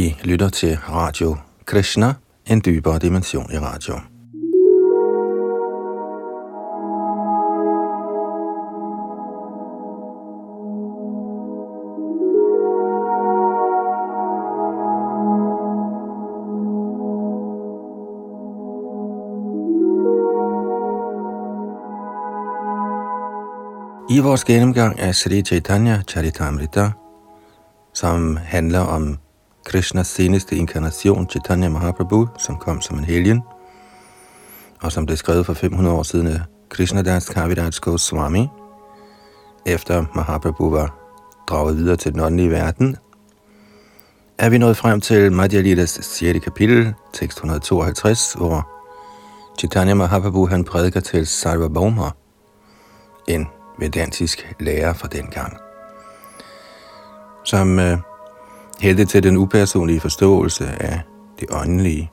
I lytter til Radio Krishna, en dybere dimension i radio. I vores gennemgang af Sri Chaitanya Charitamrita, som handler om Krishnas seneste inkarnation, Chaitanya Mahaprabhu, som kom som en helgen, og som blev skrevet for 500 år siden af Krishnadas Kaviraj Goswami, efter Mahaprabhu var draget videre til den åndelige verden, er vi nået frem til Madhya Lidas 6. kapitel, tekst 152, hvor Chaitanya Mahaprabhu han prædiker til Sarvabhauma, en vedantisk lærer fra den gang, som øh, hældte til den upersonlige forståelse af det åndelige.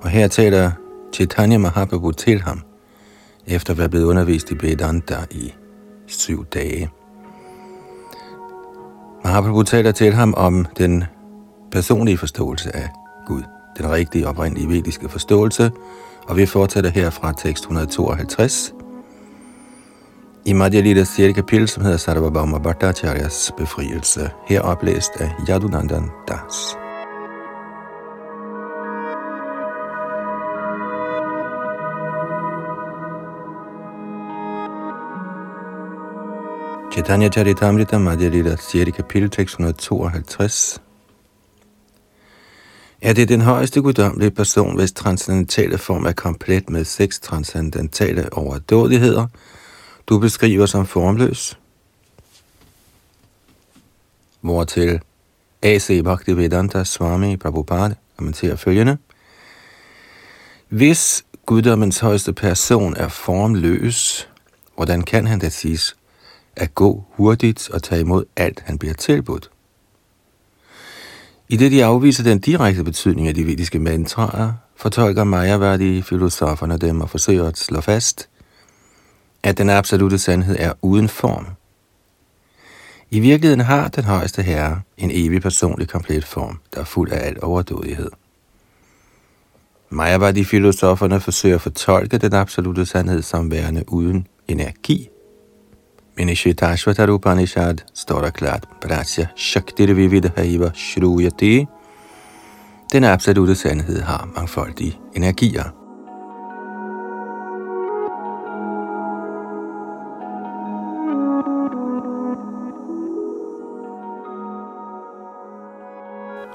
Og her taler Chaitanya Mahaprabhu til ham, efter at være blevet undervist i Vedanta i syv dage. Mahaprabhu taler til ham om den personlige forståelse af Gud, den rigtige oprindelige vediske forståelse, og vi fortsætter her fra tekst 152, i Madhya Lidas 6. kapitel, som hedder Sarvabhauma Bhattacharyas befrielse, her oplæst af Yadunandan Das. Chaitanya Charitamrita Madhya Lila 6. kapitel, tekst 152. Er det den højeste guddommelige person, hvis transcendentale form er komplet med seks transcendentale overdådigheder, du beskriver som formløs. Hvortil A.C. Bhaktivedanta Swami Prabhupada kommenterer følgende. Hvis guddommens højeste person er formløs, hvordan kan han da siges at gå hurtigt og tage imod alt, han bliver tilbudt? I det de afviser den direkte betydning af de vediske mantraer, fortolker Mayavadi filosoferne dem og forsøger at slå fast – at den absolute sandhed er uden form. I virkeligheden har den højeste herre en evig personlig komplet form, der er fuld af al overdådighed. de filosoferne forsøger at fortolke den absolute sandhed som værende uden energi. Men i Shetashvatar Upanishad står der klart, Prasya Shaktir Vividhaiva Shruyati, den absolute sandhed har mangfoldige energier.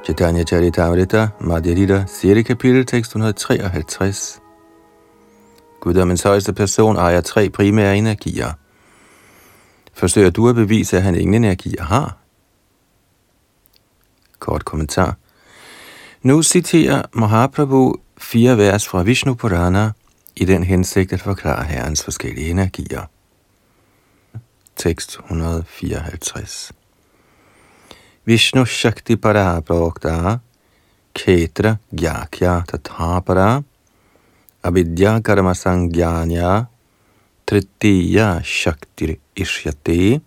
Chaitanya Charitamrita, Madhya Lita, 6. kapitel, tekst 153. Guddommens højeste person ejer tre primære energier. Forsøger du at bevise, at han ingen energier har? Kort kommentar. Nu citerer Mahaprabhu fire vers fra Vishnu Purana i den hensigt at forklare herrens forskellige energier. Tekst 154 Vishnu Shakti Para Prokta Ketra Gyakya Tathapara Avidya Karma Sangyanya Tritiya Shakti Ishyati.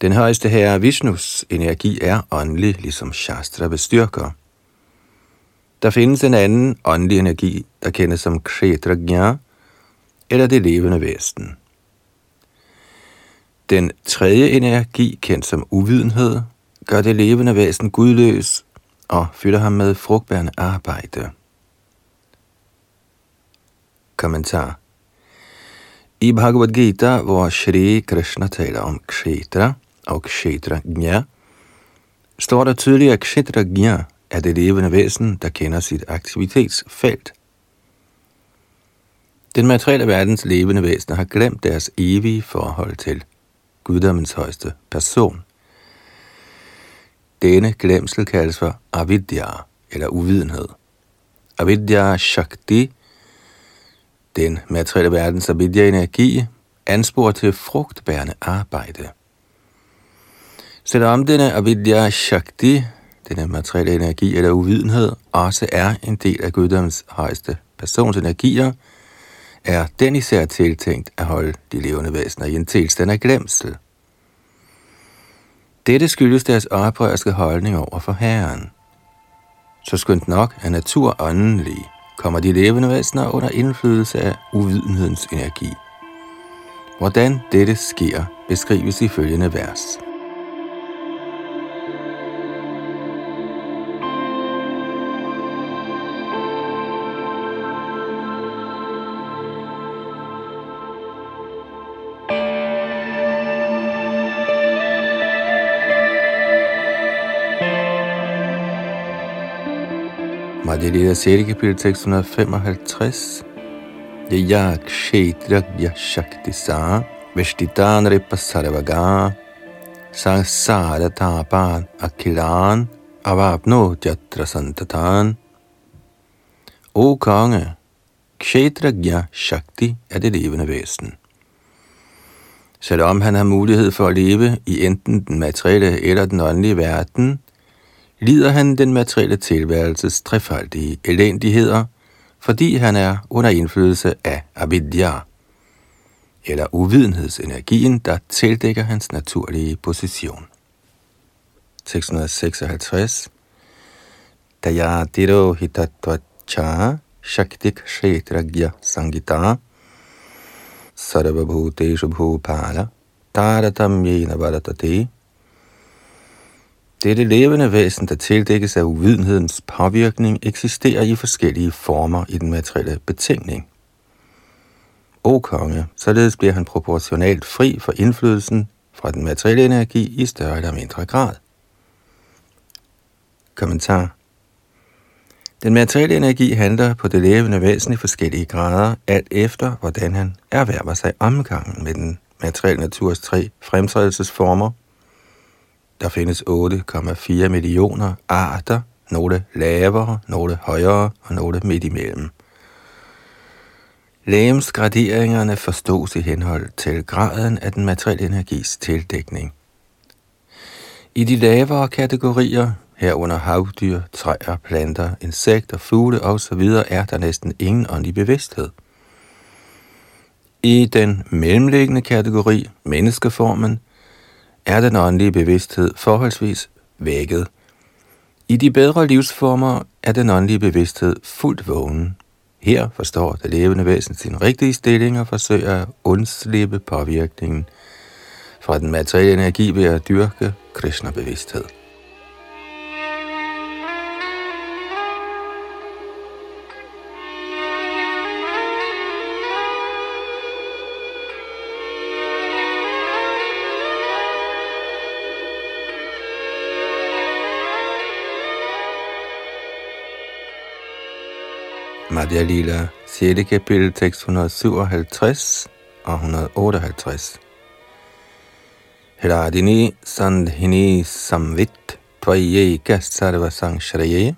Den højeste herre Vishnus energi er åndelig, ligesom Shastra bestyrker. Der findes en anden åndelig energi, der kendes som Kshetragya, eller det levende væsen. Den tredje energi, kendt som uvidenhed, gør det levende væsen gudløs og fylder ham med frugtbærende arbejde. Kommentar I Bhagavad Gita, hvor Shri Krishna taler om Kshetra og Kshetra Gnya, står der tydeligt, at Kshetra Gnya er det levende væsen, der kender sit aktivitetsfelt. Den materielle verdens levende væsener har glemt deres evige forhold til guddommens højeste person. Denne glemsel kaldes for avidya, eller uvidenhed. Avidya Shakti, den materielle verdens avidya-energi, ansporer til frugtbærende arbejde. Selvom denne avidya Shakti, denne materielle energi eller uvidenhed, også er en del af guddommens højeste persons energier, er den især tiltænkt at holde de levende væsener i en tilstand af glemsel. Dette skyldes deres oprørske holdning over for Herren. Så skønt nok er natur åndelig, kommer de levende væsener under indflydelse af uvidenhedens energi. Hvordan dette sker, beskrives i følgende vers. Madhya 6. kapitel 655. Jeg kshetragya shakti sa vishtitan ripa sarvaga sangsara tapan akilan avapno jatra santatan. O konge, kshetragya shakti er det levende væsen. Selvom han har mulighed for at leve i enten den materielle eller den åndelige verden, lider han den materielle tilværelses trefaldige elendigheder, fordi han er under indflydelse af avidya, eller uvidenhedsenergien, der tildækker hans naturlige position. 656 Dayadiro hitatvacha shaktik shetragya sangita. Sarvabhuteshu bhupala taratamyena varatate dette levende væsen, der tildækkes af uvidenhedens påvirkning, eksisterer i forskellige former i den materielle betingning. O konge, således bliver han proportionalt fri for indflydelsen fra den materielle energi i større eller mindre grad. Kommentar Den materielle energi handler på det levende væsen i forskellige grader, alt efter hvordan han erhverver sig omgangen med den materielle naturs tre fremtrædelsesformer – der findes 8,4 millioner arter, nogle lavere, nogle højere og nogle midt imellem. Lægemsgraderingerne forstås i henhold til graden af den materielle energis tildækning. I de lavere kategorier, herunder havdyr, træer, planter, insekter, fugle osv., er der næsten ingen åndelig bevidsthed. I den mellemliggende kategori, menneskeformen, er den åndelige bevidsthed forholdsvis vækket. I de bedre livsformer er den åndelige bevidsthed fuldt vågen. Her forstår det levende væsen sin rigtige stilling og forsøger at undslippe påvirkningen fra den materielle energi ved at dyrke Krishna-bevidsthed. Madhya Lila, 6. kapitel, tekst 157 og 158. Hradini sandhini samvit tvayeka sarva sangshraye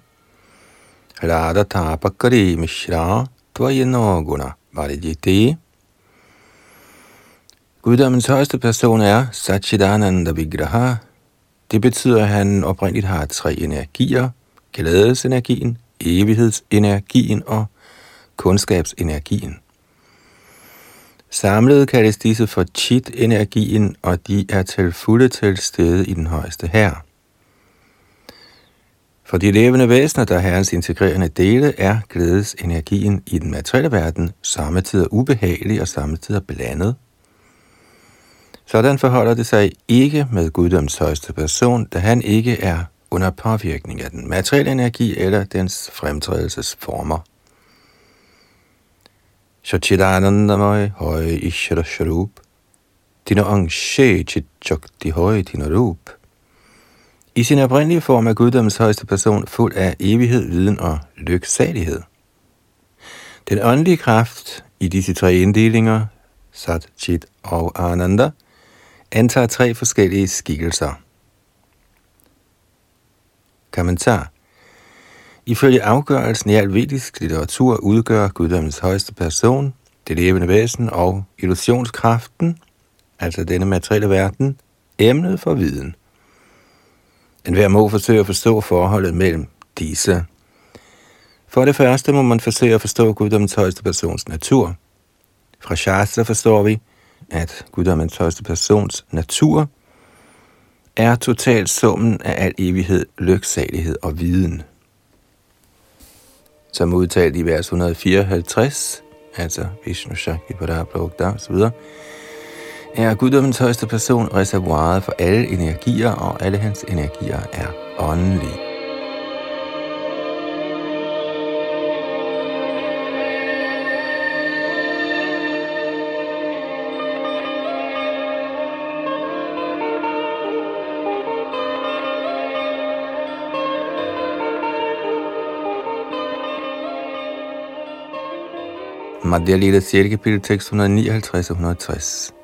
Hrada tapakari mishra tvayeno guna varijiti Guddommens højeste person er Satchidananda Vigraha. Det betyder, at han oprindeligt har tre energier, glædesenergien, evighedsenergien og kundskabsenergien. Samlet kaldes disse for chit-energien, og de er til fulde til stede i den højeste her. For de levende væsener, der er herrens integrerende dele, er glædesenergien i den materielle verden samtidig ubehagelig og samtidig blandet. Sådan forholder det sig ikke med guddoms højeste person, da han ikke er under påvirkning af den materielle energi eller dens fremtrædelsesformer. Sachidanandamay høj Ishara Sharup, Dino Angshe Chitchakti høj Dino Rup. I sin oprindelige form er guddommens højeste person fuld af evighed, viden og lyksalighed. Den åndelige kraft i disse tre inddelinger, Sat, Chit og Ananda, antager tre forskellige skikkelser – Kommentar. Ifølge afgørelsen i alvedisk litteratur udgør guddommens højeste person, det levende væsen og illusionskraften, altså denne materielle verden, emnet for viden. En hver må forsøge at forstå forholdet mellem disse. For det første må man forsøge at forstå guddommens højeste persons natur. Fra Shastra forstår vi, at guddommens højeste persons natur er totalt summen af al evighed, lyksalighed og viden. Som udtalt i vers 154, altså Vishnu Shakti Parabrahma osv., er guddommens højeste person reservoiret for alle energier, og alle hans energier er åndelige. Madhya Lila 6. kapitel, tekst 159 og 160.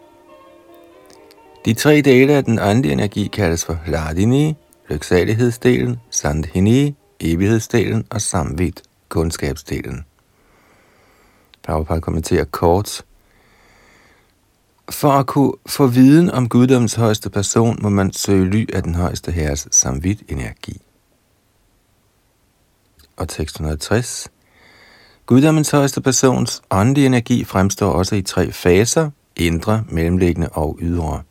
De tre dele af den åndelige energi kaldes for Ladini, lyksalighedsdelen, Sandhini, evighedsdelen og Samvit, kundskabsdelen. Prabhupada kommenterer kort. For at kunne få viden om guddoms højeste person, må man søge ly af den højeste herres samvit energi. Og tekst 160. Guddommens højeste persons åndelige energi fremstår også i tre faser, indre, mellemliggende og ydre.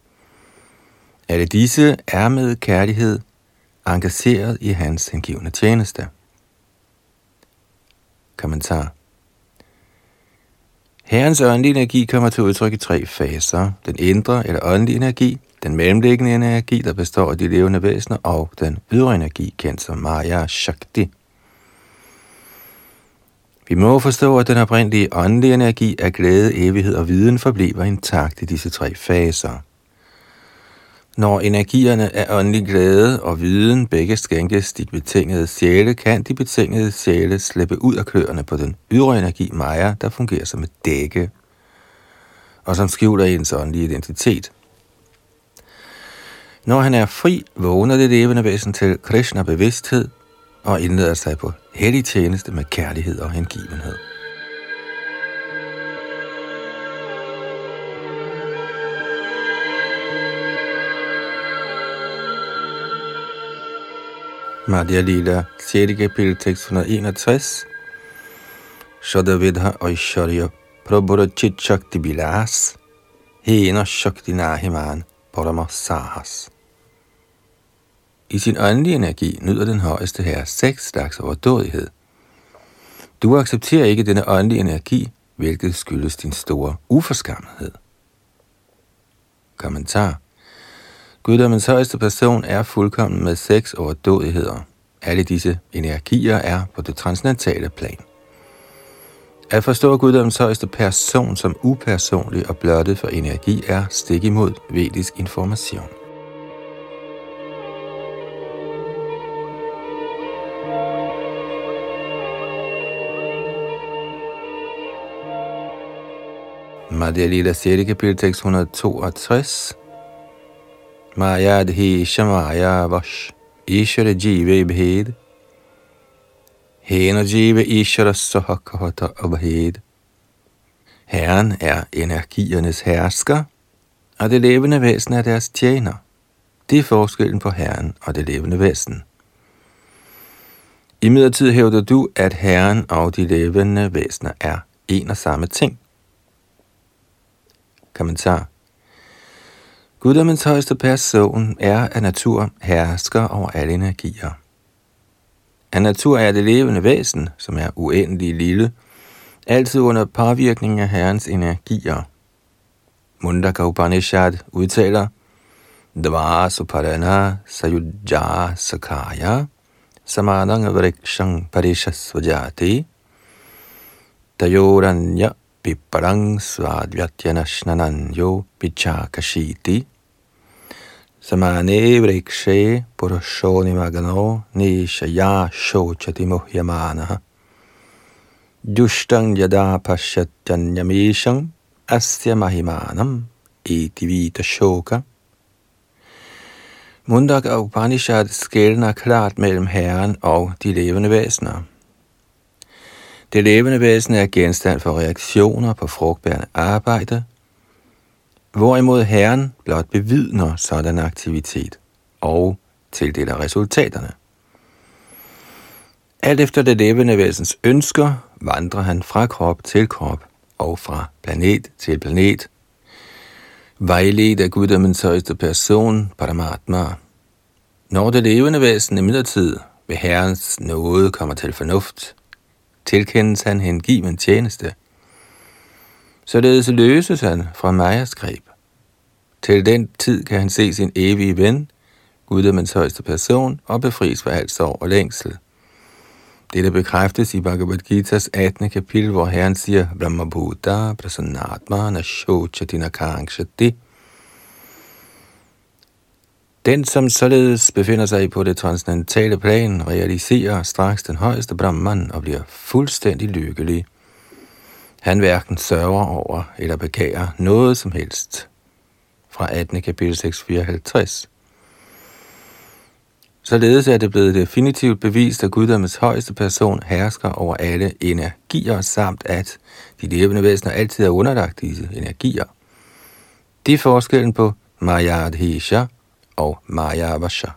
Alle disse er med kærlighed engageret i hans hengivende tjeneste. Kommentar Herrens åndelige energi kommer til udtryk i tre faser. Den indre eller åndelige energi, den mellemliggende energi, der består af de levende væsener, og den ydre energi, kendt som Maya Shakti. Vi må forstå, at den oprindelige åndelige energi af glæde, evighed og viden forbliver intakt i disse tre faser. Når energierne af åndelig glæde og viden begge skænkes de betingede sjæle, kan de betingede sjæle slippe ud af kløerne på den ydre energi Maya, der fungerer som et dække, og som skjuler ens åndelige identitet. Når han er fri, vågner det levende væsen til Krishna-bevidsthed og indleder sig på hellig tjeneste med kærlighed og hengivenhed. Madhya Lila, 6. kapitel, tekst 161. Shadavidha Aishwarya Prabhura Chit Shakti Bilas Hena Shakti Nahiman Paramasahas. I sin åndelige energi nyder den højeste herre seks slags overdådighed. Du accepterer ikke denne åndelige energi, hvilket skyldes din store uforskammethed. Kommentar Guddommens højeste person er fuldkommen med seks overdådigheder. Alle disse energier er på det transcendentale plan. At forstå Guddommens højeste person som upersonlig og blottet for energi er stik imod vedisk information. Madhya Lila 6. kapitel tekst 162. Maya dhi shamaya vash ishara jive bhed. Hena jive ishara sahakahata abhed. Herren er energiernes hersker, og det levende væsen er deres tjener. Det er forskellen på Herren og det levende væsen. I midlertid hævder du, at Herren og de levende væsener er en og samme ting. Kommentar. Guddommens højeste person er af natur hersker over alle energier. Af natur er det levende væsen, som er uendelig lille, altid under påvirkning af Herrens energier. Mundaka Upanishad udtaler, Dvara Suparana Sayujja Sakaya Samadang Vrikshang Parishasvajati Tayoranya Piparang svadvyatyanashnanan pichakashiti samane vrikshe purushoni magano nishaya shochati muhyamanaha Dushtang yada pashatyanyamishang asya mahimanam iti vita shoka. Mundaka Upanishad skældner klart mellem Herren og de levende væsener. Det levende væsen er genstand for reaktioner på frugtbærende arbejde, hvorimod Herren blot bevidner sådan aktivitet og tildeler resultaterne. Alt efter det levende væsens ønsker vandrer han fra krop til krop og fra planet til planet, vejledt af guddommens højeste person, Paramatma, Når det levende væsen imidlertid ved Herrens nåde kommer til fornuft, tilkendes han hengiven tjeneste. Således løses han fra Majas greb. Til den tid kan han se sin evige ven, Guddommens højeste person, og befries fra alt sorg og længsel. Dette bekræftes i Bhagavad Gita's 18. kapitel, hvor Herren siger, Brahma Buddha Prasannatma Nashochatina Kangshati. Den, som således befinder sig på det transcendentale plan, realiserer straks den højeste Brahman og bliver fuldstændig lykkelig. Han hverken sørger over eller begærer noget som helst. Fra 18. kapitel 654. Således er det blevet definitivt bevist, at guddommens højeste person hersker over alle energier, samt at de levende væsener altid er underlagt disse energier. Det er forskellen på Mayadhisha og Mayavasha.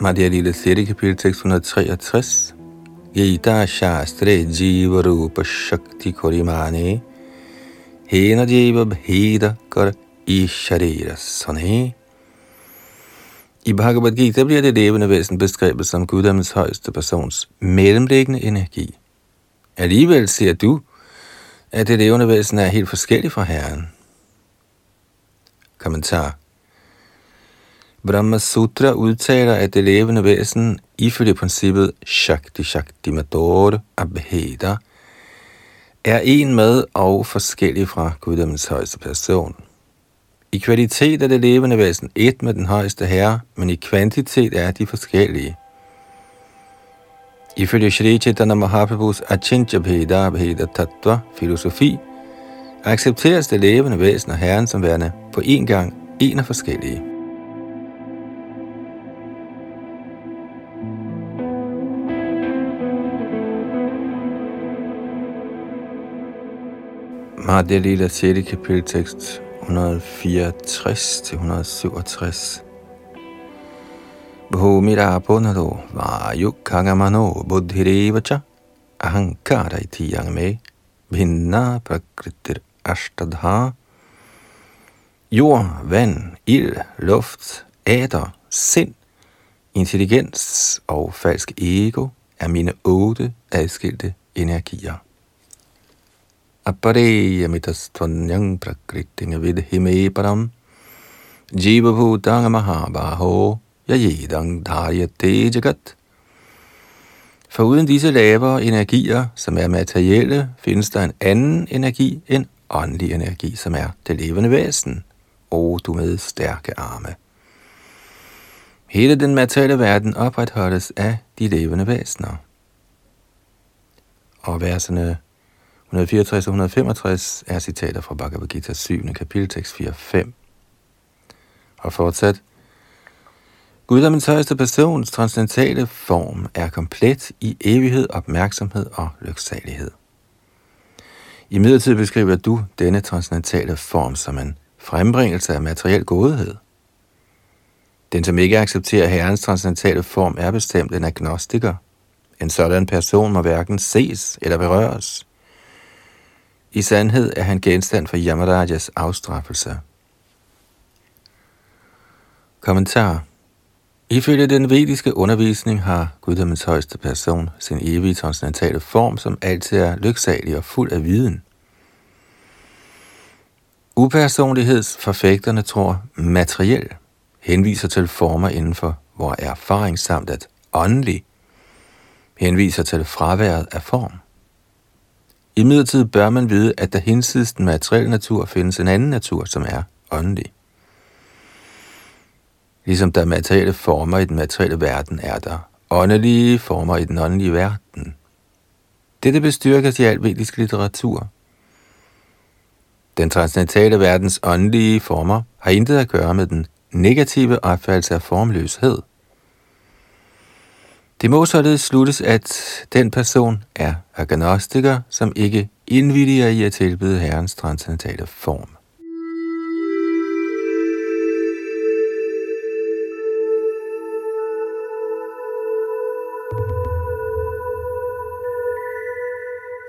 Madhya Lila 6. kapitel 663. Gita Shastre Jiva Shakti Korimane Hena Jiva Bheda Kar i sharira sanhe. I Bhagavad Gita bliver det levende væsen beskrevet som guddommens højeste persons mellemliggende energi. Alligevel ser du, at det levende væsen er helt forskelligt fra Herren. Kommentar Brahma Sutra udtaler, at det levende væsen ifølge princippet Shakti Shakti Mador Abheda er en med og forskellig fra guddommens højeste person. I kvalitet er det levende væsen et med den højeste herre, men i kvantitet er de forskellige. Ifølge Shri Chaitanya Mahaprabhus Achintya Bheda Bheda Tattva filosofi, accepteres det levende væsen og Herren som værende på en gang en af forskellige. Madhya Lila 6. kapitel tekst 164-167. Bhumira punado vayu kangamano buddhirevacha ahankara iti yangme bhinna prakritir ashtadha Jord, vand, ild, luft, æder, sind, intelligens og falsk ego er mine otte adskilte energier apareyamitastvanyang prakritinga vidhime param jivabhutang mahabaho yajidang dharyate jagat. For uden disse lavere energier, som er materielle, findes der en anden energi, en åndelig energi, som er det levende væsen. O du med stærke arme. Hele den materielle verden opretholdes af de levende væsener. Og verserne 164 og 165 er citater fra Bhagavad Gita 7. kapitel, tekst 4-5. Og fortsat, Guddommens højeste persons transcendentale form er komplet i evighed, opmærksomhed og lyksalighed. I midlertid beskriver du denne transcendentale form som en frembringelse af materiel godhed. Den, som ikke accepterer Herrens transcendentale form, er bestemt en agnostiker. En sådan person må hverken ses eller berøres. I sandhed er han genstand for Yamarajas afstraffelse. Kommentar Ifølge den vediske undervisning har guddommens højeste person sin evige transcendentale form, som altid er lyksalig og fuld af viden. Upersonlighedsforfægterne tror materiel henviser til former inden for vor erfaring samt at åndelig henviser til fraværet af form. I midlertid bør man vide, at der hinsides den materielle natur findes en anden natur, som er åndelig. Ligesom der materielle former i den materielle verden, er der åndelige former i den åndelige verden. Dette bestyrkes i al vedisk litteratur. Den transcendentale verdens åndelige former har intet at gøre med den negative opfattelse af formløshed. Det må således sluttes, at den person er agnostiker, som ikke indvilliger i at tilbyde Herrens transcendentale form.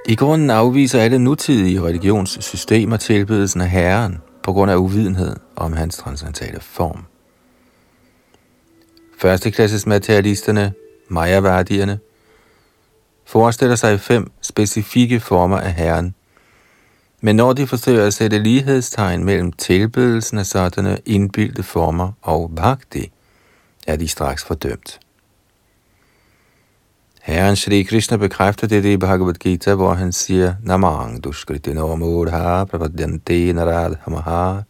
I grunden afviser alle nutidige religionssystemer tilbedelsen af Herren på grund af uvidenhed om hans transcendentale form. Førsteklasses materialisterne Mayavardierne, forestiller sig fem specifikke former af Herren, men når de forsøger at sætte lighedstegn mellem tilbedelsen af sådanne indbildte former og bhakti, er de straks fordømt. Herren Shri Krishna bekræfter det i Bhagavad Gita, hvor han siger, Namang duskriti no mudha narad hamaha.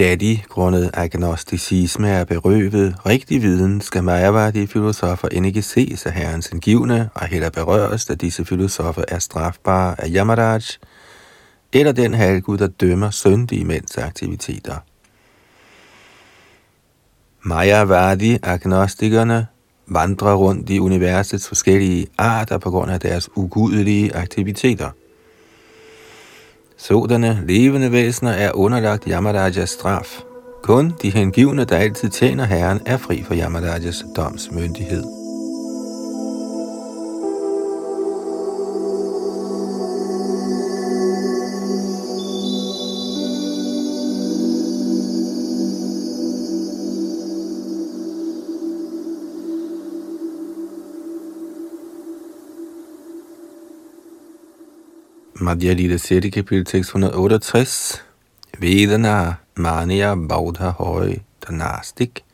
Da de, grundet agnosticisme, er berøvet rigtig viden, skal Mayavadi filosofer end ikke ses af herrens indgivende, og heller berøres, da disse filosofer er strafbare af Yamaraj, eller den halvgud, der dømmer syndige mænds aktiviteter. Mayavadi, agnostikerne, vandrer rundt i universets forskellige arter på grund af deres ugudelige aktiviteter. Sådanne levende væsener er underlagt Yamarajas straf. Kun de hengivne, der altid tjener Herren, er fri for Yamarajas domsmyndighed. Madhya Lila 6. kapitel 668. Vedana Mania Baudha Høj Danastik.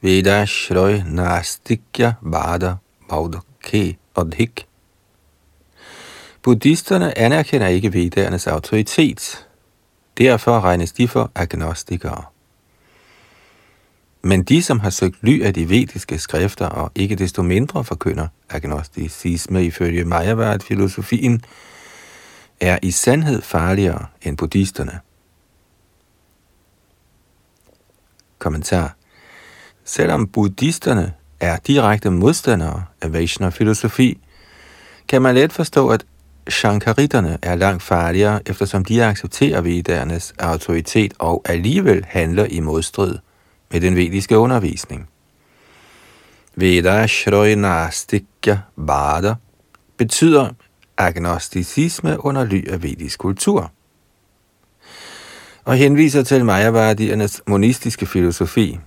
Veda Shrøj Nastikya Bada Ke Odhik. Buddhisterne anerkender ikke vedernes autoritet. Derfor regnes de for agnostikere. Men de, som har søgt ly af de vediske skrifter og ikke desto mindre forkynder agnosticisme ifølge Mayavad-filosofien, er i sandhed farligere end buddhisterne. Kommentar. Selvom buddhisterne er direkte modstandere af Vaishnava-filosofi, kan man let forstå, at Shankariterne er langt farligere, eftersom de accepterer vedernes autoritet og alligevel handler i modstrid med den vediske undervisning. Veda Shroy Bada betyder agnosticisme under ly af vedisk kultur og henviser til Majavadiernes monistiske filosofi.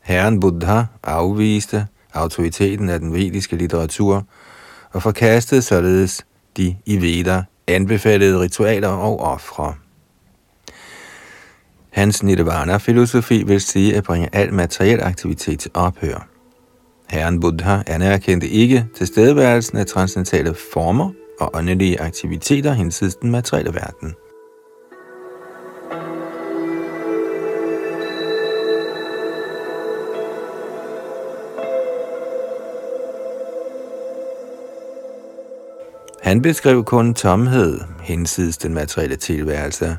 Herren Buddha afviste autoriteten af den vediske litteratur og forkastede således de i Veda anbefalede ritualer og ofre. Hans nirvana-filosofi vil sige at bringe al materiel aktivitet til ophør. Herren Buddha anerkendte ikke tilstedeværelsen af transcendentale former og åndelige aktiviteter hinsides den materielle verden. Han beskrev kun tomhed hinsides den materielle tilværelse.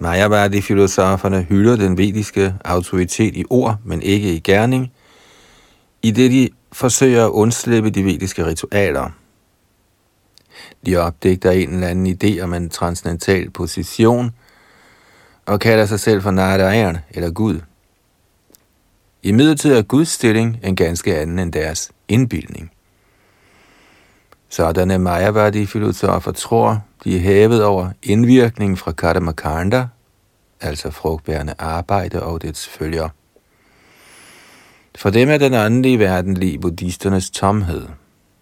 Mayavadi-filosoferne hylder den vediske autoritet i ord, men ikke i gerning – i det de forsøger at undslippe de vediske ritualer. De opdægter en eller anden idé om en transcendental position og kalder sig selv for Narayan eller Gud. I midlertid er Guds stilling en ganske anden end deres indbildning. Sådanne Mayavadi-filosofer tror, de er hævet over indvirkningen fra Karma altså frugtbærende arbejde og dets følger. For dem er den åndelige verden lige buddhisternes tomhed.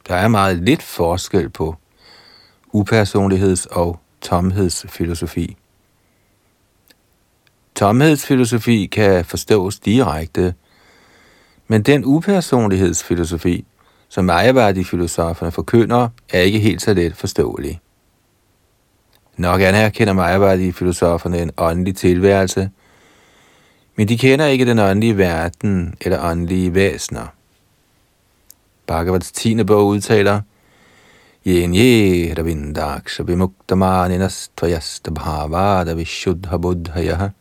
Der er meget lidt forskel på upersonligheds- og tomhedsfilosofi. Tomhedsfilosofi kan forstås direkte, men den upersonlighedsfilosofi, som Mayavadi-filosoferne forkynder, er ikke helt så let forståelig. Nok anerkender Mayavadi-filosoferne en åndelig tilværelse – men de kender ikke den åndelige verden eller åndelige væsener. Bhagavats 10. bog udtaler, Yen ye ravindaksha vimuktamaninas tvayasta bhavada vishuddha buddhaya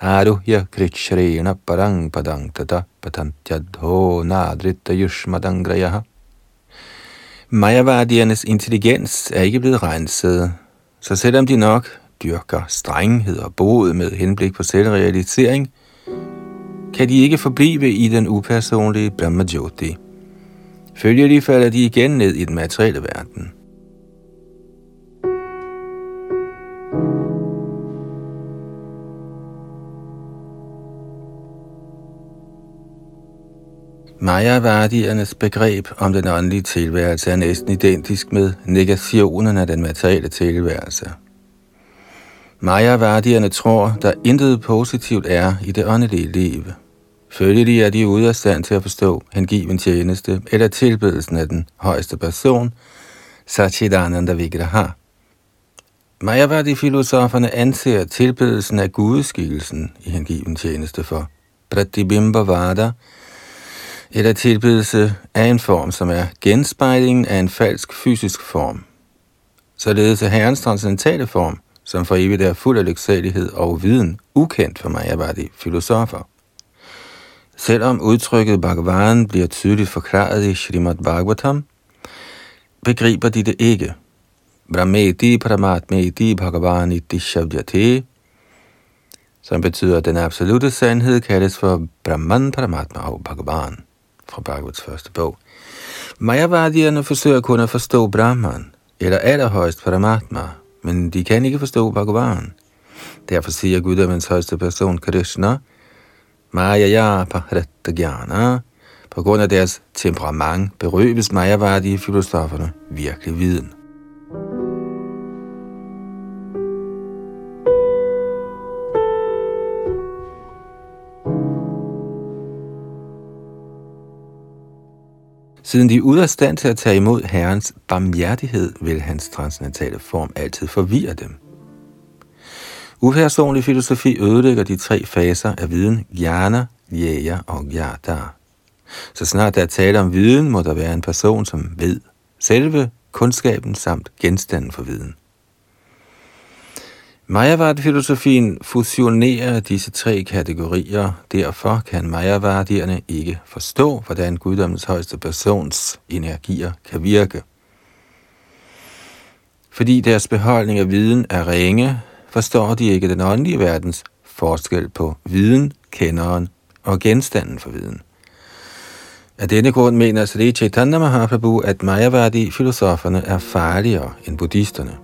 aruhya krichrena parang padang tata patantyadho nadritta yushmadangrayaha. Mayavadiernes intelligens er ikke blevet renset, så selvom de nok dyrker strenghed og bod med henblik på selvrealisering, kan de ikke forblive i den upersonlige Brahmajyoti. Følger de falder de igen ned i den materielle verden. Mayavadiernes begreb om den åndelige tilværelse er næsten identisk med negationen af den materielle tilværelse. Mayavadierne tror, der intet positivt er i det åndelige liv. Følgelig er de ude af stand til at forstå hengiven tjeneste eller tilbedelsen af den højeste person, Satchidananda Vigraha. Mayavadi-filosoferne anser tilbedelsen af gudeskikkelsen i hengiven tjeneste for Pratibimba eller tilbedelse af en form, som er genspejlingen af en falsk fysisk form. Således er Herrens transcendentale form, som for evigt er fuld af lyksalighed og viden, ukendt for Mayavadi filosofer. Selvom udtrykket Bhagavan bliver tydeligt forklaret i Srimad Bhagavatam, begriber de det ikke. Brahmeti Paramatmeti Bhagavan Shabdyate, som betyder, at den absolute sandhed kaldes for Brahman Paramatma og Bhagavan fra Bhagavats første bog. Mayavadierne forsøger kun at forstå Brahman, eller allerhøjst Paramatma, men de kan ikke forstå Bhagavan. Derfor siger Guddommens højeste person Krishna, Maya Pahretta på grund af deres temperament berøves Mayavadi filosoferne virkelig viden. Siden de er ude af stand til at tage imod Herrens barmhjertighed, vil hans transcendentale form altid forvirre dem. Upersonlig filosofi ødelægger de tre faser af viden, jnana, jæger og jada. Så snart der er tale om viden, må der være en person, som ved selve kundskaben samt genstanden for viden. Mayavadi-filosofien fusionerer disse tre kategorier, derfor kan Mayavadierne ikke forstå, hvordan guddommens højeste persons energier kan virke. Fordi deres beholdning af viden er ringe, forstår de ikke den åndelige verdens forskel på viden, kenderen og genstanden for viden. Af denne grund mener Sri Chaitanya Mahaprabhu, at Mayavadi-filosoferne er farligere end buddhisterne.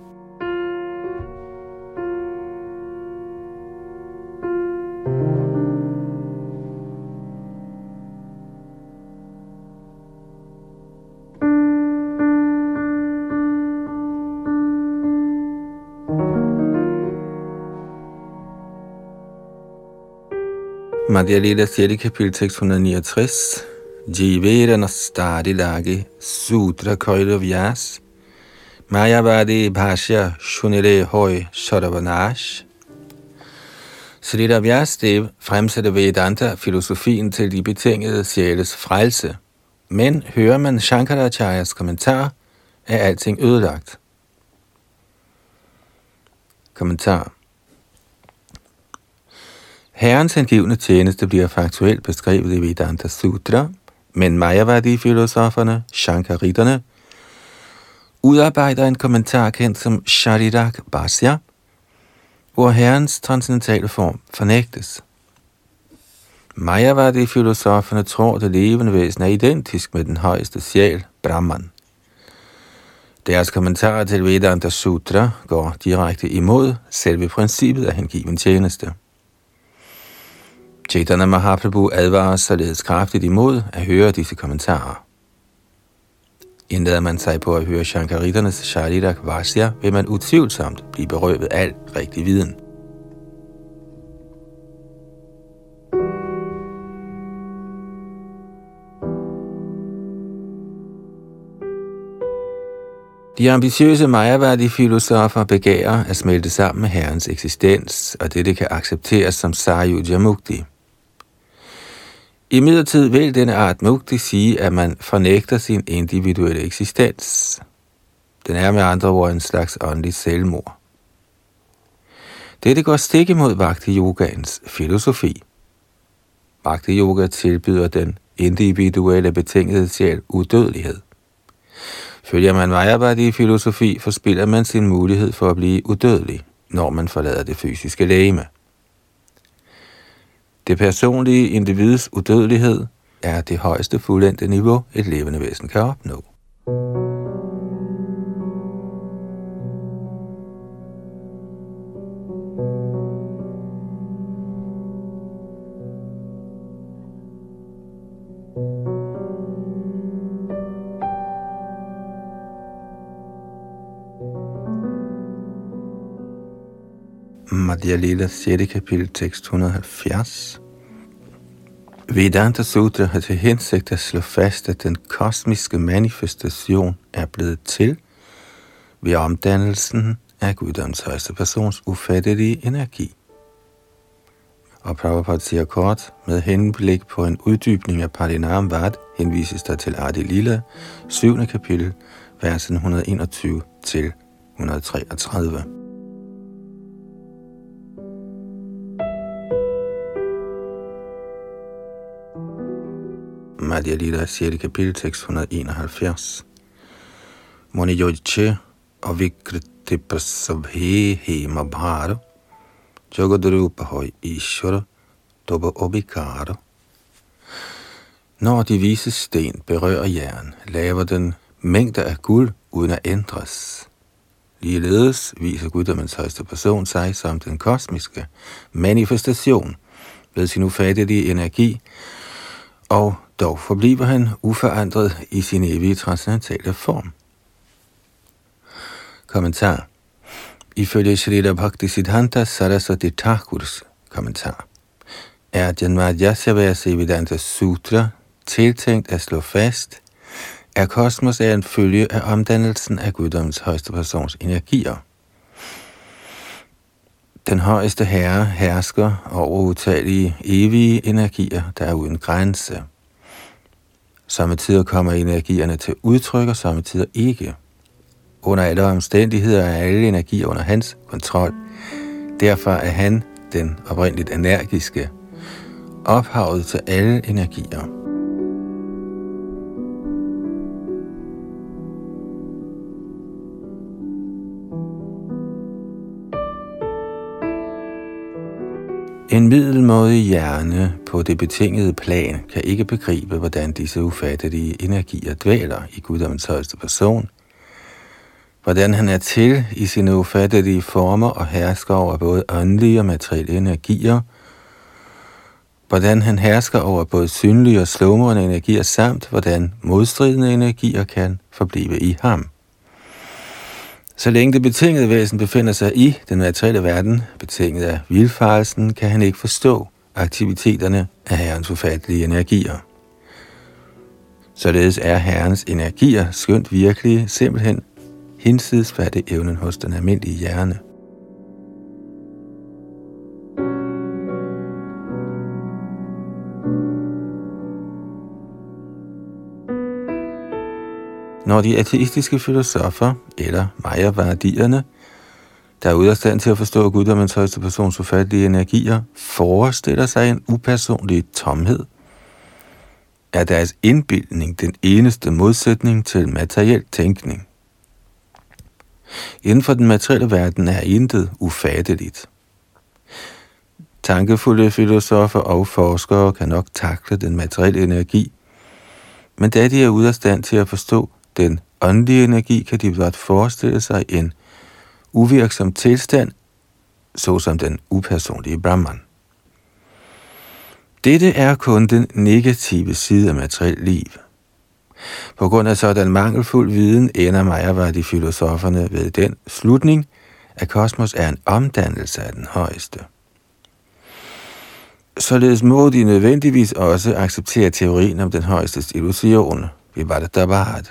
Madhya Lila 6. kapitel 669, Jivedana Nastadi Sutra Koira Vyas Mayavadi Bhashya Shunire Hoy Sharavanash Srila Vyasdev fremsætter Vedanta filosofien til de betingede sjæles frelse, men hører man Shankaracharyas kommentar, er alting ødelagt. Kommentar Herrens hengivne tjeneste bliver faktuelt beskrevet i Vedanta Sutra, men Mayavadi-filosoferne, Shankaritterne, udarbejder en kommentar kendt som Sharirak Bhasya, hvor herrens transcendentale form fornægtes. Mayavadi-filosoferne tror, at det levende væsen er identisk med den højeste sjæl, Brahman. Deres kommentarer til Vedanta Sutra går direkte imod selve princippet af hengiven tjeneste. Chaitanya Mahaprabhu advarer således kraftigt imod at høre disse kommentarer. Indlader man sig på at høre Shankariternes Sharidak Vasya, vil man utvivlsomt blive berøvet al rigtig viden. De ambitiøse majaværdige filosofer begærer at smelte sammen med Herrens eksistens, og dette kan accepteres som Sayuja Mukti. I midlertid vil denne art mukti sige, at man fornægter sin individuelle eksistens. Den er med andre ord en slags åndelig selvmord. Dette går stik imod Bhakti Yogaens filosofi. Bhakti Yoga tilbyder den individuelle betingede sjæl udødelighed. Følger man Mayavadi filosofi, forspiller man sin mulighed for at blive udødelig, når man forlader det fysiske lægeme. Det personlige individs udødelighed er det højeste fuldendte niveau, et levende væsen kan opnå. Madhya Lila 6. kapitel, tekst 170. Vedanta Sutra har til hensigt at slå fast, at den kosmiske manifestation er blevet til ved omdannelsen af Guddoms højeste persons ufattelige energi. Og Prabhupada siger kort, med henblik på en uddybning af Parinam Vat, henvises der til Adi Lila, 7. kapitel, versen 121 til 133. Madhya Lila, 6. kapitel, tekst 171. Moni og Vikriti prasabhe hema bhara jagadrupa høj ishvara doba obikara. Når de vise sten berører jern, laver den mængder af guld uden at ændres. Ligeledes viser guddommens højeste person sig som den kosmiske manifestation ved sin ufattelige energi, og dog forbliver han uforandret i sin evige transcendentale form. Kommentar Ifølge Shrita Bhakti Siddhanta Saraswati Thakurs kommentar er Janmadhyasya Vedanta Sutra tiltænkt at slå fast, at kosmos er en følge af omdannelsen af guddommens højeste persons energier. Den højeste herre hersker over utallige evige energier, der er uden grænse. Samtidig kommer energierne til udtryk, og samtidig ikke. Under alle omstændigheder er alle energier under hans kontrol. Derfor er han den oprindeligt energiske, ophavet til alle energier. En middelmådig hjerne på det betingede plan kan ikke begribe, hvordan disse ufattelige energier dvæler i Guddoms højeste person, hvordan han er til i sine ufattelige former og hersker over både åndelige og materielle energier, hvordan han hersker over både synlige og slumrende energier, samt hvordan modstridende energier kan forblive i ham. Så længe det betingede væsen befinder sig i den materielle verden, betinget af vilfarelsen, kan han ikke forstå aktiviteterne af herrens ufattelige energier. Således er herrens energier skønt virkelige simpelthen hinsides evnen hos den almindelige hjerne. Når de ateistiske filosofer, eller mayavardierne, der er ude af stand til at forstå guddommens højeste persons ufattelige energier, forestiller sig en upersonlig tomhed, er deres indbildning den eneste modsætning til materiel tænkning. Inden for den materielle verden er intet ufatteligt. Tankefulde filosofer og forskere kan nok takle den materielle energi, men da de er ude af stand til at forstå den åndelige energi, kan de blot forestille sig en uvirksom tilstand, såsom den upersonlige Brahman. Dette er kun den negative side af materiel liv. På grund af sådan mangelfuld viden ender de filosoferne ved den slutning, at kosmos er en omdannelse af den højeste. Således må de nødvendigvis også acceptere teorien om den højeste illusion, vi var det der var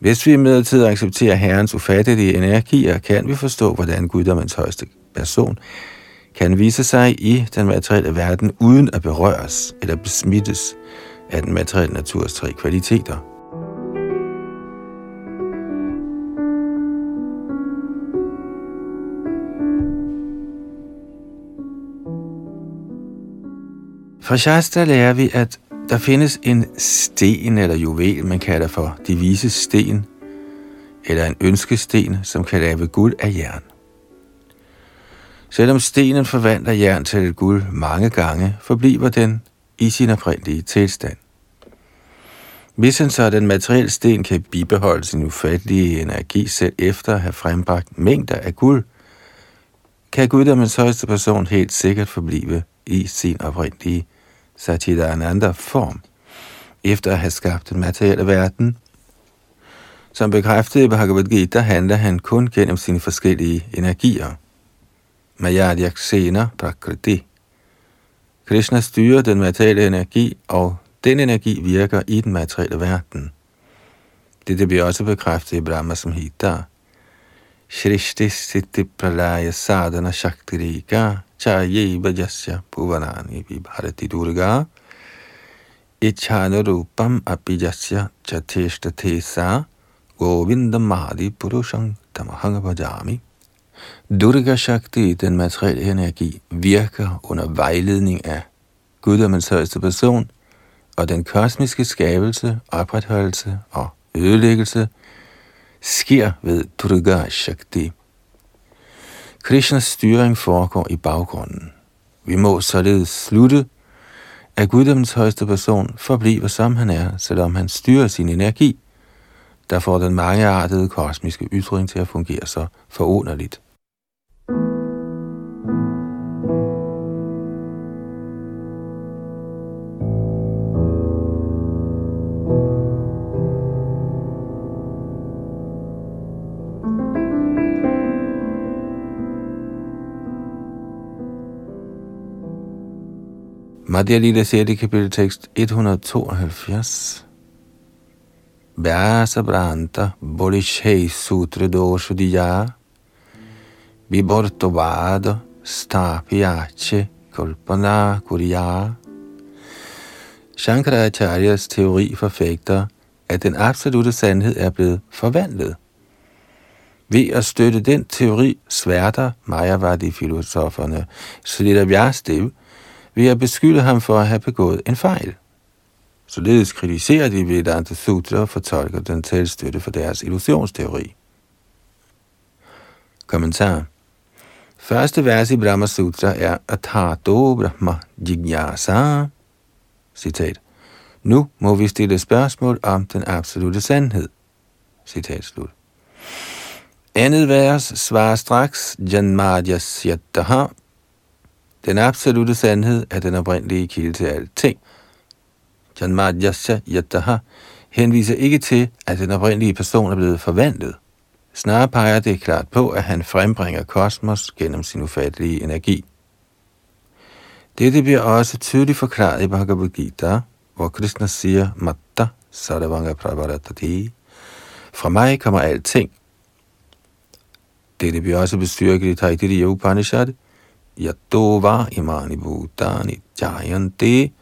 hvis vi imidlertid accepterer Herrens ufattelige energier, kan vi forstå, hvordan guddommens højeste person kan vise sig i den materielle verden uden at berøres eller besmittes af den materielle naturs tre kvaliteter. Fra Shasta lærer vi, at der findes en sten eller juvel, man kalder for de vise sten, eller en ønskesten, som kan lave guld af jern. Selvom stenen forvandler jern til et guld mange gange, forbliver den i sin oprindelige tilstand. Hvis en sådan materiel sten kan bibeholde sin ufattelige energi selv efter at have frembragt mængder af guld, kan guddommens højeste person helt sikkert forblive i sin oprindelige Satchidananda form, efter at have skabt den materielle verden. Som bekræftet i Bhagavad Gita handler han kun gennem sine forskellige energier. Mayadyaksena Prakriti. Krishna styrer den materielle energi, og den energi virker i den materielle verden. Det bliver også bekræftet i Brahma Samhita. Shrishti Siddhi Pralaya Sadhana Shaktirika Bhajasya Bhuvanani Vibharati Durga Ichanarupam Apijasya Chateshta Sa Govindam Mahadi Purushang Tamahangabhajami Durga Shakti, den materielle energi, virker under vejledning af guddommens højeste person, og den kosmiske skabelse, opretholdelse og ødelæggelse sker ved Durga Shakti. Krishnas styring foregår i baggrunden. Vi må således slutte, at guddommens højeste person forbliver som han er, selvom han styrer sin energi, der får den mangeartede kosmiske ytring til at fungere så forunderligt. Madhya Lila 6. kapitel tekst 172. Vyasa Branta Bolishei Sutra Doshudiya Viborto Vado Stapiace Kolpana Kuriya Shankaracharyas teori forfægter, at den absolute sandhed er blevet forvandlet. Ved at støtte den teori sværter Majavadi-filosoferne Srila Vyastev ved at beskylde ham for at have begået en fejl. Således kritiserer de Vedanta Sutra og fortolker den til støtte for deres illusionsteori. Kommentar Første vers i Brahma Sutra er Atato Brahma Jignasa. Citat. Nu må vi stille spørgsmål om den absolute sandhed. Citat slut. Andet vers svarer straks Janmadya Syataha den absolute sandhed er den oprindelige kilde til alting. Janmadhyasya yataha henviser ikke til, at den oprindelige person er blevet forvandlet. Snarere peger det klart på, at han frembringer kosmos gennem sin ufattelige energi. Dette bliver også tydeligt forklaret i Bhagavad Gita, hvor Krishna siger, Matta Sadavanga Prabharatati. Fra mig kommer alting. Dette bliver også bestyrket i Taitiriya Upanishad, Yatova imani bhutani jayanti.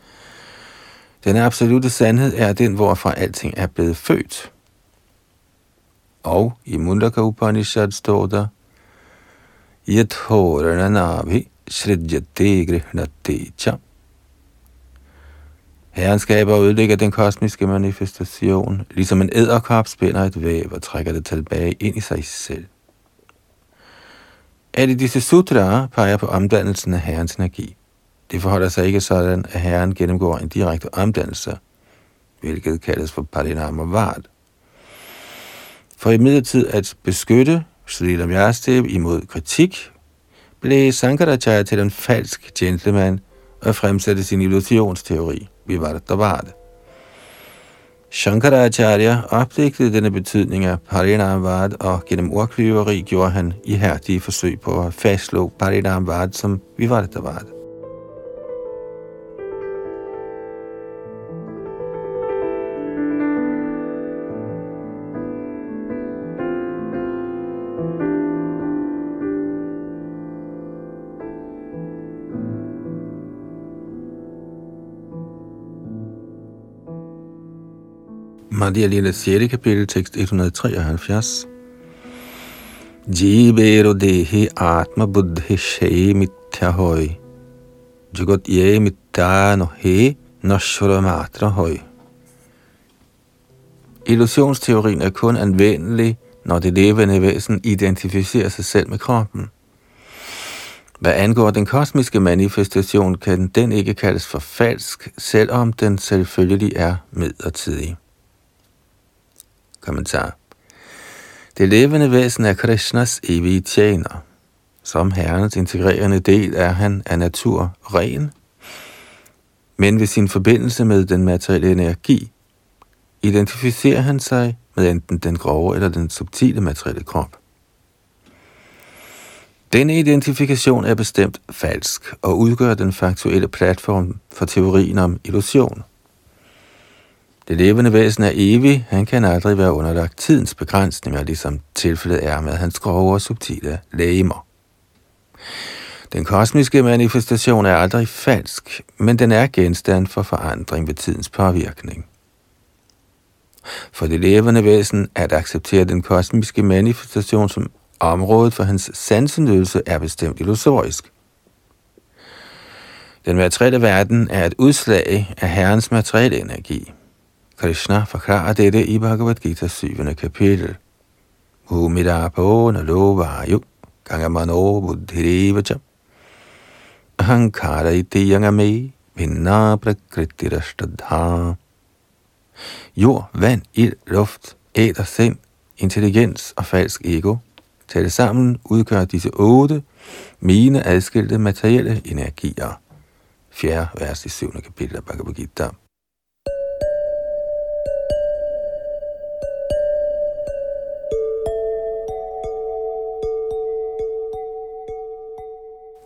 Den absolute sandhed er den, hvorfra alting er blevet født. Og i Mundaka Upanishad står der, Yathorana nabhi shridjate grihnate cha. Herren skaber og ødelægger den kosmiske manifestation, ligesom en æderkop spænder et væv og trækker det tilbage ind i sig selv. Alle disse sutraer peger på omdannelsen af herrens energi. Det forholder sig ikke sådan, at herren gennemgår en direkte omdannelse, hvilket kaldes for parinama vard. For i at beskytte Srila Vyastev imod kritik, blev Sankaracharya til en falsk gentleman og fremsatte sin illusionsteori, Vivartavada. Shankaracharya opdægtede denne betydning af Parinamvad, og gennem ordklyveri gjorde han ihærdige forsøg på at fastslå Parinamvad som Vivartavad. Madhya Lila 6. kapitel, tekst 173. Jivero dehi atma buddhi shei mithya hoy. Jugot ye mithya no he nashura matra hoy. Illusionsteorien er kun anvendelig, når det levende væsen identificerer sig selv med kroppen. Hvad angår den kosmiske manifestation, kan den ikke kaldes for falsk, selvom den selvfølgelig er midlertidig. Kommentar. Det levende væsen er Krishnas evige tjener. Som herrens integrerende del er han af natur ren, men ved sin forbindelse med den materielle energi identificerer han sig med enten den grove eller den subtile materielle krop. Denne identifikation er bestemt falsk og udgør den faktuelle platform for teorien om illusion. Det levende væsen er evig, han kan aldrig være underlagt tidens begrænsninger, ligesom tilfældet er med hans grove og subtile lægemer. Den kosmiske manifestation er aldrig falsk, men den er genstand for forandring ved tidens påvirkning. For det levende væsen at acceptere den kosmiske manifestation som området for hans sansenydelse er bestemt illusorisk. Den materielle verden er et udslag af Herrens materielle energi. Krishna forklarer dette i Bhagavad Gita 7. kapitel. Umidapo nalovayu gangamano buddhirevacha ahankara iti yangame vinna prakriti prakritirashtadha. Jord, vand, ild, luft, æder, sind, intelligens og falsk ego – Talt sammen udgør disse otte mine adskilte materielle energier. 4. vers i 7. kapitel af Bhagavad Gita.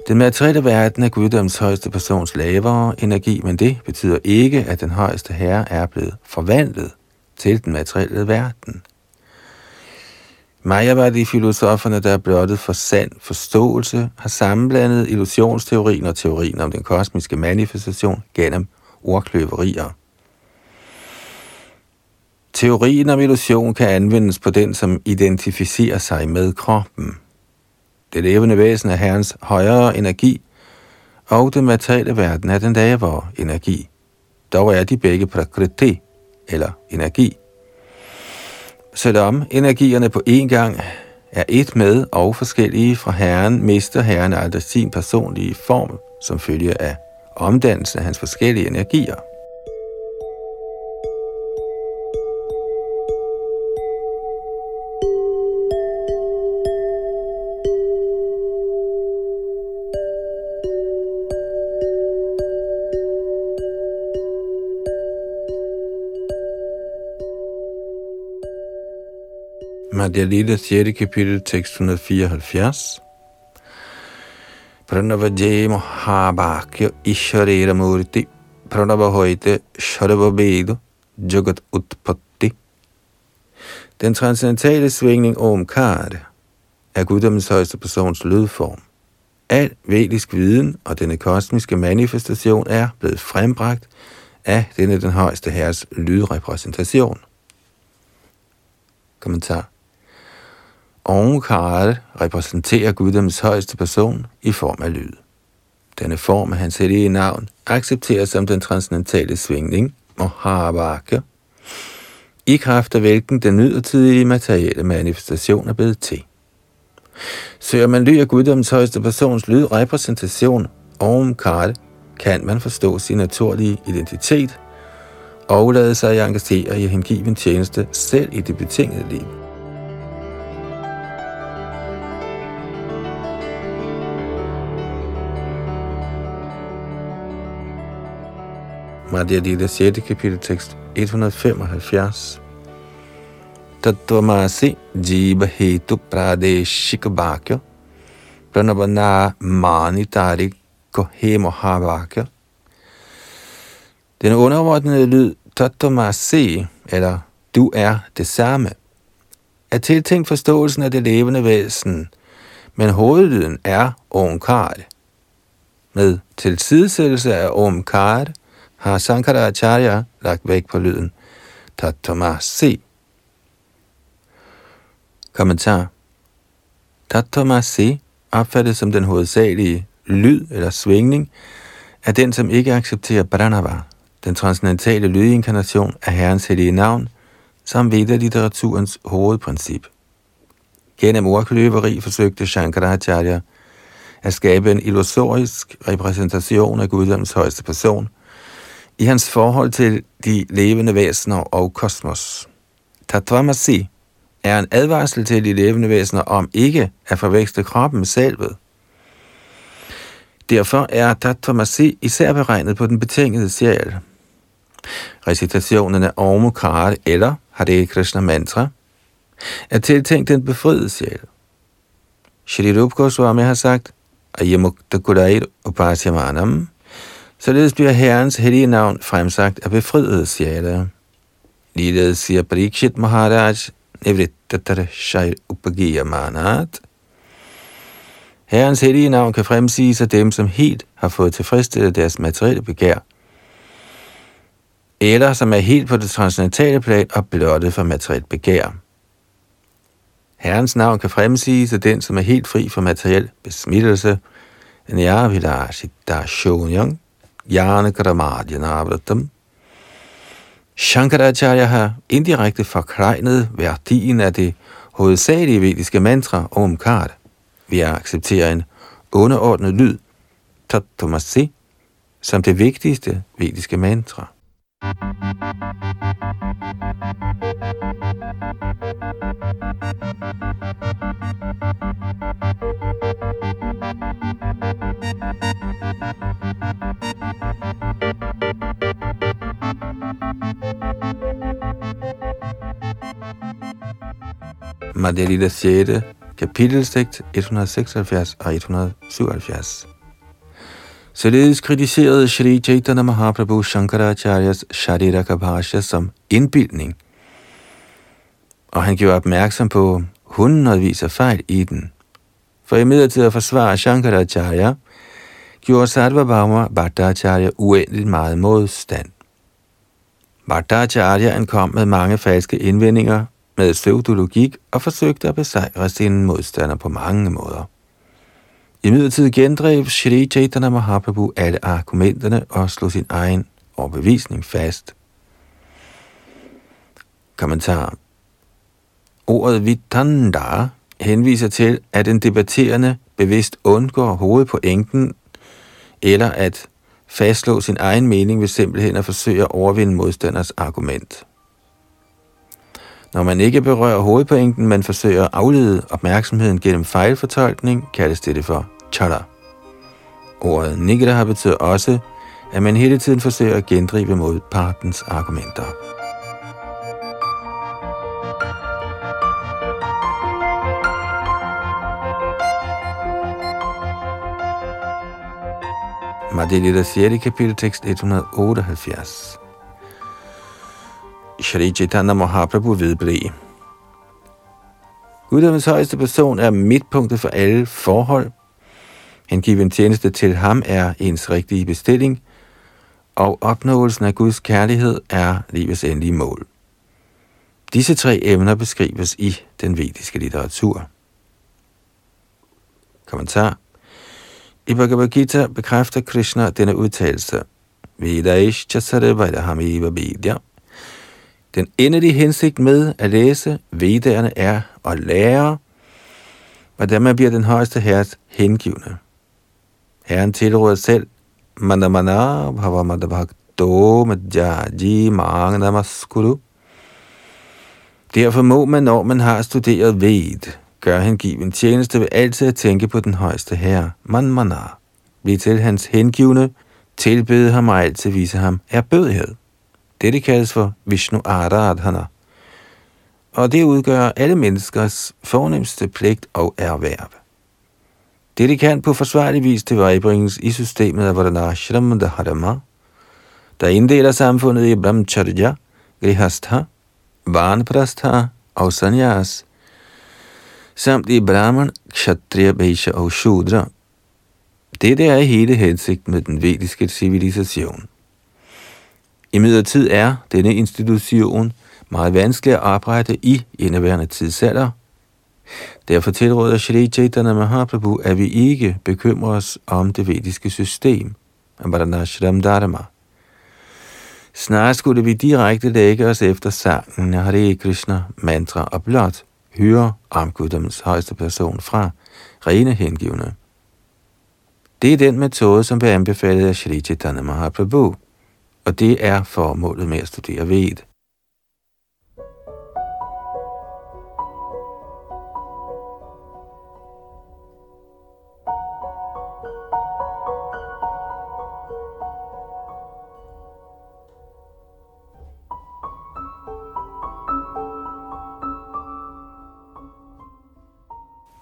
Den materielle verden er guddoms højeste persons lavere energi, men det betyder ikke, at den højeste herre er blevet forvandlet til den materielle verden. Maja var de filosoferne, der er blottet for sand forståelse, har sammenblandet illusionsteorien og teorien om den kosmiske manifestation gennem ordkløverier. Teorien om illusion kan anvendes på den, som identificerer sig med kroppen. Det levende væsen er herrens højere energi, og den materielle verden er den lavere energi. Dog er de begge prakriti, eller energi, Selvom energierne på én gang er et med og forskellige fra Herren, mister Herren aldrig sin personlige form som følge af omdannelsen af hans forskellige energier. Madhya Lila, 6. kapitel, tekst 174. Pranavaje Mahabhakya Isharera Murti Pranavahoite Sharavabedu Jagat Utpatti Den transcendentale svingning Omkar er guddommens højeste persons lydform. Al vedisk viden og denne kosmiske manifestation er blevet frembragt af denne den højeste herres lydrepræsentation. Kommentar Onkar repræsenterer guddoms højeste person i form af lyd. Denne form af hans hellige navn accepteres som den transcendentale svingning, Mahabhaka, i kraft af hvilken den midlertidige materielle manifestation er blevet til. Søger man ly af guddoms højeste persons lydrepræsentation, Omkar, kan man forstå sin naturlige identitet og lade sig engagere i hengiven tjeneste selv i det betingede liv. Madhya Lila 6. kapitel tekst 175. Tattvamasi jiva hetu pradeshika bhakya pranabana manitari kohe mohabhakya. Den underordnede lyd Tattvamasi, eller du er det samme, er tiltænkt forståelsen af det levende væsen, men hovedlyden er Omkar. Med tilsidesættelse af Omkar har Sankaracharya lagt væk på lyden Tatamasi. Kommentar Tatamasi opfattes som den hovedsagelige lyd eller svingning af den, som ikke accepterer Pranava, den transcendentale lydinkarnation af Herrens hellige navn, som Veda-litteraturens hovedprincip. Gennem ordkløveri forsøgte Shankaracharya at skabe en illusorisk repræsentation af guddoms højeste person i hans forhold til de levende væsener og kosmos. Tatvamasi er en advarsel til de levende væsener om ikke at forveksle kroppen med selvet. Derfor er Tatvamasi især beregnet på den betingede sjæl. Recitationen af Om eller Hare Krishna Mantra er tiltænkt den befriede sjæl. Shri Rup Goswami har sagt, Ayamukta Kudair Upasyamanam, således bliver Herrens hellige navn fremsagt af befriede sjæle. Ligeledes siger Parikshit Maharaj, Nivrittatar Shair Upagiyamanat, Herrens hellige navn kan fremsiges af dem, som helt har fået tilfredsstillet deres materielle begær, eller som er helt på det transcendentale plan og blottet for materielt begær. Herrens navn kan fremsiges af den, som er helt fri for materiel besmittelse, Nyarvidashitashonyang, Jnanakramadyanavratam. Shankaracharya har indirekte forklejnet værdien af det hovedsagelige vediske mantra Omkar ved at acceptere en underordnet lyd, Tattvamasi, som det vigtigste vediske mantra. Madhya 6. kapitelstigt 176 og 177. Således kritiserede Shri Chaitanya Mahaprabhu Shankaracharyas Shariraka som indbildning, og han gjorde opmærksom på hundredvis af fejl i den. For i midlertid at forsvare Shankaracharya, gjorde Sarvabhauma Bhattacharya uendeligt meget modstand. Bhattacharya ankom med mange falske indvendinger med pseudologik og forsøgte at besejre sine modstandere på mange måder. I midlertid gendrev Shri Chaitanya Mahaprabhu alle argumenterne og slog sin egen overbevisning fast. Kommentar Ordet vitanda henviser til, at en debatterende bevidst undgår hovedpointen, eller at fastslå sin egen mening ved simpelthen at forsøge at overvinde modstanders argument. Når man ikke berører hovedpointen, men forsøger at aflede opmærksomheden gennem fejlfortolkning, kaldes det for chara. Ordet nigra betyder også, at man hele tiden forsøger at gendrive mod partens argumenter. Madhya 6. kapitel tekst 178. Shri Chaitanya Mahaprabhu vedblev. Guddommens højeste person er midtpunktet for alle forhold. Hengiven tjeneste til ham er ens rigtige bestilling, og opnåelsen af Guds kærlighed er livets endelige mål. Disse tre emner beskrives i den vediske litteratur. Kommentar I Bhagavad Gita bekræfter Krishna denne udtalelse. Vedaish chasare vaidahamiva vidya den endelige hensigt med at læse vedderne er at lære, hvordan man bliver den højeste herres hengivende. Herren tilråder selv, Mandamana Bhavamadabhakto Madhyaji Magnamaskuru. Derfor må man, når man har studeret ved, gøre hengiven tjeneste ved altid at tænke på den højeste herre, Manmana. Bliv til hans hengivne, tilbede ham og altid vise ham erbødighed. Dette kaldes for Vishnu Aradhana. Og det udgør alle menneskers fornemmeste pligt og erhverv. Dette kan på forsvarlig vis tilvejebringes i systemet af Varanashram Dharma, der inddeler samfundet i Brahmacharya, Grihastha, Vanprastha og Sanyas, samt i Brahman, Kshatriya, Vaishya og Shudra. Dette er hele hensigt med den vediske civilisation. I midlertid er denne institution meget vanskelig at oprette i indeværende tidsalder. Derfor tilråder Shri Chaitanya Mahaprabhu, at vi ikke bekymrer os om det vediske system, Ambaranashram Dharma. Snarere skulle vi direkte lægge os efter sangen Hare Krishna mantra og blot høre om Guddoms højeste person fra rene hengivne. Det er den metode, som bliver anbefalet af Shri Chaitanya Mahaprabhu, og det er formålet med at studere ved.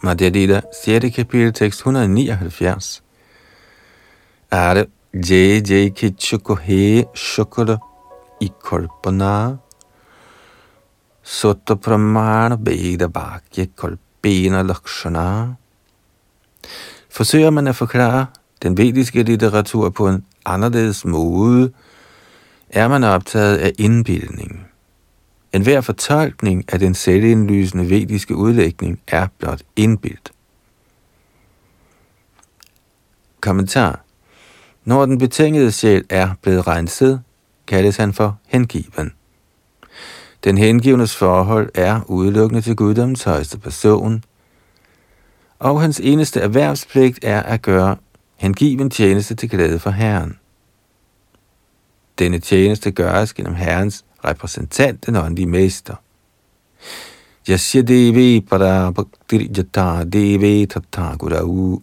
Madhya Lila, 6. kapitel, tekst 179. Er JJ Jai Kichuko He Shukra i Kolpana Sutta Pramana Veda Bhakya Kolpena Lakshana Forsøger man at forklare den vediske litteratur på en anderledes måde, er man optaget af indbildning. En hver fortolkning af den selvindlysende vediske udlægning er blot indbildt. Kommentar når den betingede sjæl er blevet renset, kaldes han for hengiven. Den hengivnes forhold er udelukkende til guddommens højeste person, og hans eneste erhvervspligt er at gøre hengiven tjeneste til glæde for Herren. Denne tjeneste gøres gennem Herrens repræsentant, den åndelige mester. Yasya Devi Para Bhaktir Jata Devi Tata Gurau.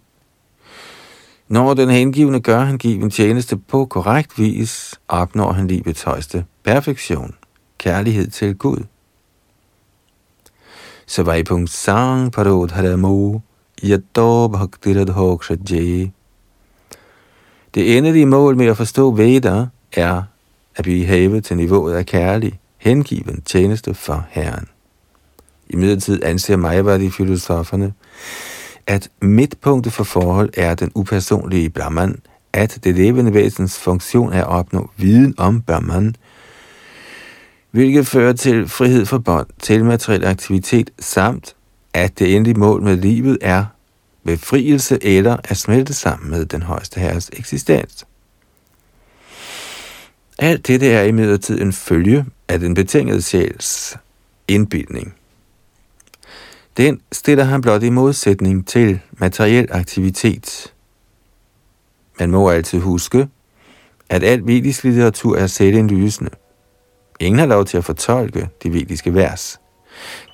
Når den hengivne gør hengiven tjeneste på korrekt vis, opnår han livets højeste perfektion, kærlighed til Gud. Savaipunkt sang parodharamo yato bhaktiradhokshaje. Det endelige mål med at forstå Veda er at blive hævet til niveauet af kærlig, hengiven tjeneste for Herren. I midlertid anser de filosoferne, at midtpunktet for forhold er den upersonlige Brahman, at det levende væsens funktion er at opnå viden om Brahman, hvilket fører til frihed for bånd, til materiel aktivitet, samt at det endelige mål med livet er befrielse eller at smelte sammen med den højeste herres eksistens. Alt dette er imidlertid en følge af den betingede sjæls indbildning. Den stiller han blot i modsætning til materiel aktivitet. Man må altid huske, at al vedisk litteratur er selvindlysende. Ingen har lov til at fortolke de vediske vers.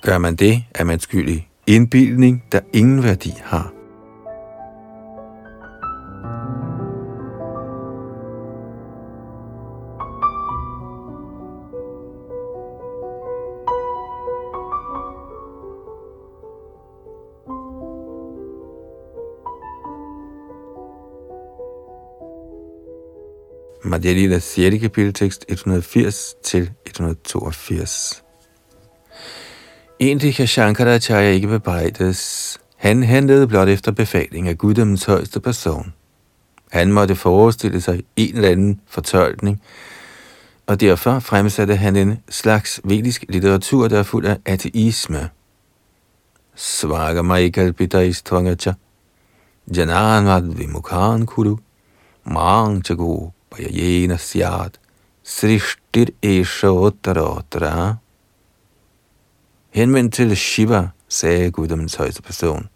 Gør man det, er man skyldig indbildning, der ingen værdi har. Madhya Lila 6. kapitel tekst 180 til 182. Egentlig kan Shankaracharya ikke bebrejdes. Han handlede blot efter befaling af guddommens højeste person. Han måtte forestille sig en eller anden fortolkning, og derfor fremsatte han en slags vedisk litteratur, der er fuld af ateisme. Svaga Michael Pidais Tvangacha Janan Vad Vimukhan Kuru Mang Chago Payayena Syat Srishtir Esha Henvendt til Shiva, sagde guddommens højeste person.